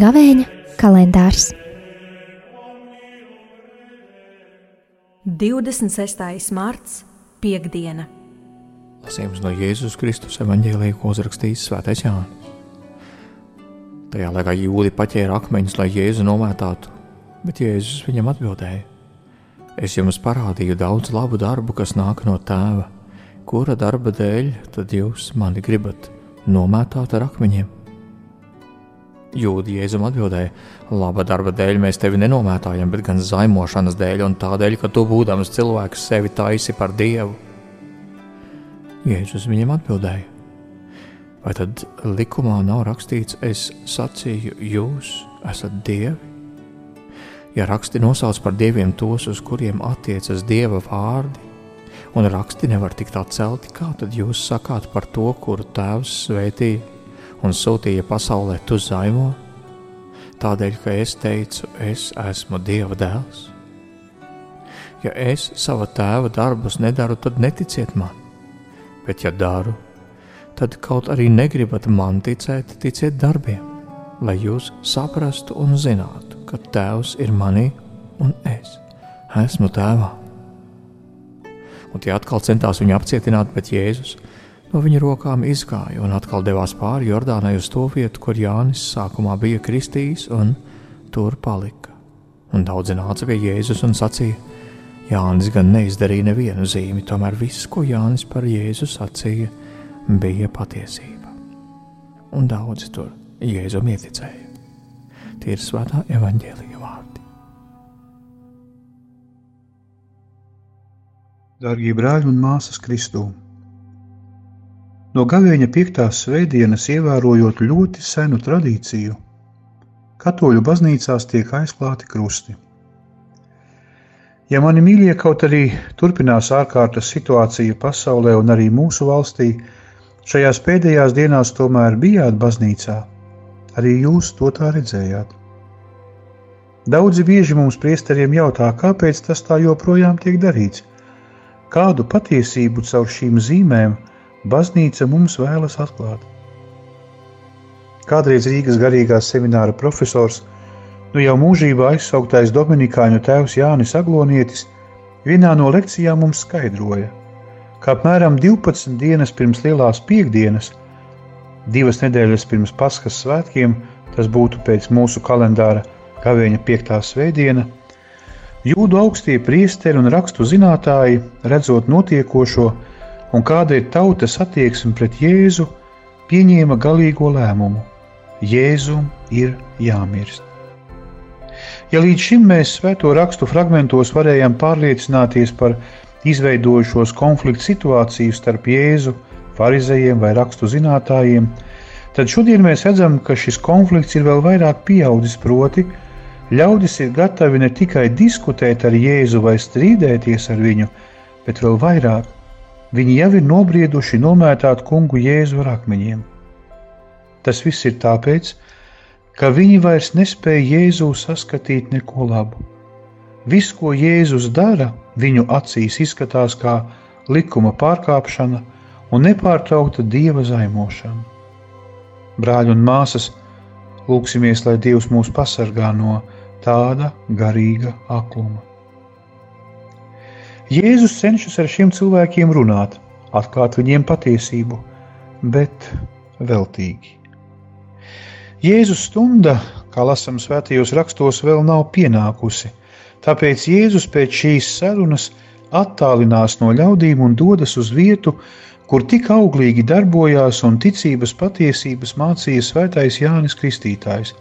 Gavēņa kalendārs 26. marts, piekdiena. Lasījums no Jēzus Kristus evanģēlīja, ko uzrakstījis Svētais Jānis. Tajā laikā jūdi paķēra akmeņus, lai Jēzu nomētātu, bet Jēzus viņam atbildēja: Es jums parādīju daudz labu darbu, kas nāk no tēva. Kura darba dēļ tad jūs mani gribat nomētāt ar akmeņiem? Jūda Jēzum atbildēja: Laba darba dēļ mēs tevi nenomētājam, bet gan zaimošanas dēļ un tādēļ, ka tu būdams cilvēks sevi taisi par dievu. Jēzus viņam atbildēja: Vai tad likumā nav rakstīts, es sacīju, jūs esat dievi? Ja raksti nosauc par dieviem tos, uz kuriem attiecas dieva vārdi, un raksti nevar tikt atcelti, kā tad jūs sakāt par to, kuru tēvs svētīja? un sūtīja pasaulē tu zaimo, tādēļ, ka es teicu, es esmu Dieva dēls. Ja es sava tēva darbus nedaru, tad neticiet man, bet ja daru, tad kaut arī negribat man ticēt, ticiet darbiem, lai jūs saprastu un zinātu, ka tēvs ir manī un es esmu tēvā. Un tie atkal centās viņu apcietināt, bet Jēzus no viņa rokām izgāja un atkal devās pāri Jordānai uz to vietu, kur Jānis sākumā bija kristījis, un tur palika. Un daudzi nāca pie Jēzus un sacīja: Jānis gan neizdarīja nevienu zīmi, tomēr viss, ko Jānis par Jēzu sacīja, bija patiesība. Un daudzi tur Jēzum ieticēja. Tie ir svētā evaņģēlīja vārdi. Darbie brāļi un māsas Kristū! No gavēņa piektās svētdienas ievērojot ļoti senu tradīciju, katoļu baznīcās tiek aizklāti krusti. Ja mani mīļie kaut arī turpinās ārkārtas situācija pasaulē un arī mūsu valstī, šajās pēdējās dienās tomēr bijāt baznīcā, arī jūs to tā redzējāt. Daudzi bieži mums priesteriem jautā, kāpēc tas tā joprojām tiek darīts, kādu patiesību caur šīm zīmēm – baznīca mums vēlas atklāt. Kādreiz Rīgas garīgās semināra profesors, nu jau mūžībā aizsauktais Dominikāņu tēvs Jānis Aglonietis, vienā no lekcijām mums skaidroja, ka apmēram 12 dienas pirms lielās piekdienas, divas nedēļas pirms Paskas svētkiem, tas būtu pēc mūsu kalendāra Kavēņa 5. svētdiena, jūdu augstie priesteri un rakstu zinātāji, redzot notiekošo, un kāda ir tautas attieksme pret Jēzu, pieņēma galīgo lēmumu: Jēzum ir jāmirst. Ja līdz šim mēs svēto rakstu fragmentos varējām pārliecināties par izveidojušos konfliktu situāciju starp Jēzu, farizējiem vai rakstu zinātājiem, tad šodien mēs redzam, ka šis konflikts ir vēl vairāk pieaudzis. Proti, ļaudis ir gatavi ne tikai diskutēt ar Jēzu vai strīdēties ar viņu, bet vēl vairāk Viņi jau ir nobrieduši nomētāt kungu Jēzu ar akmeņiem. Tas viss ir tāpēc, ka viņi vairs nespēja Jēzū saskatīt neko labu. Viss, ko Jēzus dara, viņu acīs izskatās kā likuma pārkāpšana un nepārtraukta dieva zaimošana. Brāļi un māsas, lūksimies, lai Dievs mūs pasargā no tāda garīga akluma. Jēzus cenšas ar šiem cilvēkiem runāt, atklāt viņiem patiesību, bet veltīgi. Jēzus stunda, kā lasām svētajos rakstos, vēl nav pienākusi, tāpēc Jēzus pēc šīs sarunas attālinās no ļaudīm un dodas uz vietu, kur tik auglīgi darbojās un ticības patiesības mācīja svētais Jānis Kristītājs,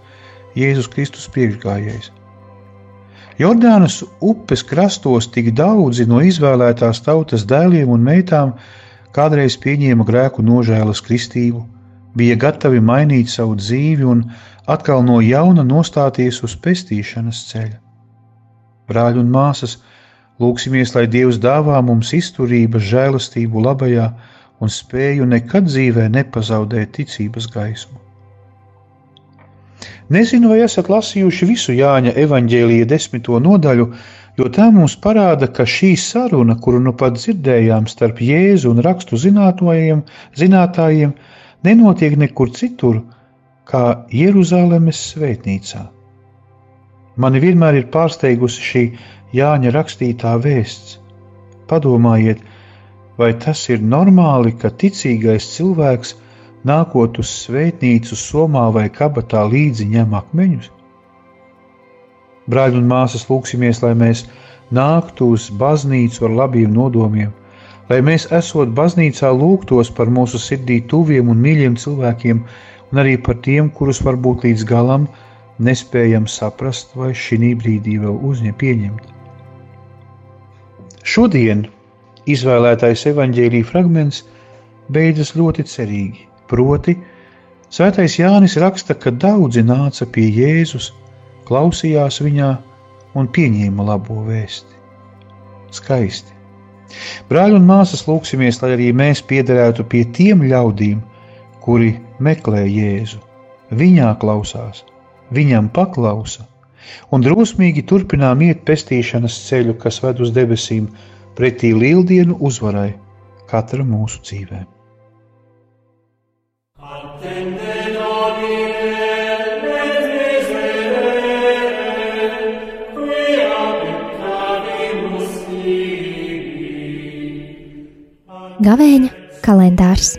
Jēzus Kristus priekšgājējs. Jordānas upes krastos tik daudzi no izvēlētās tautas dēliem un meitām kādreiz pieņēma grēku nožēlas kristību, bija gatavi mainīt savu dzīvi un atkal no jauna nostāties uz pestīšanas ceļa. Brāļi un māsas, lūksimies, lai Dievs dāvā mums izturību, žēlastību labajā un spēju nekad dzīvē nepazaudēt ticības gaismu. Nezinu, vai esat lasījuši visu Jāņa evaņģēlīja desmito nodaļu, jo tā mums parāda, ka šī saruna, kuru nu pat dzirdējām starp Jēzu un rakstu zinātājiem, nenotiek nekur citur, kā Jeruzalemes svētnīcā. Mani vienmēr ir pārsteigusi šī Jāņa rakstītā vēsts. Padomājiet, vai tas ir normāli, ka ticīgais cilvēks – nākot uz svētnīcu somā vai kabatā līdzi ņem akmeņus? Brāļi un māsas, lūksimies, lai mēs nāktu uz baznīcu ar labiem nodomiem, lai mēs, esot baznīcā, lūgtos par mūsu sirdī tuviem un mīļiem cilvēkiem, un arī par tiem, kurus varbūt līdz galam nespējam saprast vai šī brīdī vēl uzņemt, pieņemt. Šodien izvēlētais evaņģēlīja fragments beidzas ļoti cerīgi. Proti, Svētais Jānis raksta, ka daudzi nāca pie Jēzus, klausījās viņā un pieņēma labo vēsti. Skaisti! Brāļi un māsas, lūksimies, lai arī mēs piederētu pie tiem ļaudīm, kuri meklē Jēzu, viņā klausās, viņam paklausa un drosmīgi turpinām iet pestīšanas ceļu, kas ved uz debesīm, pretī lieldienu uzvarai katra mūsu dzīvēm. Gavēņa kalendārs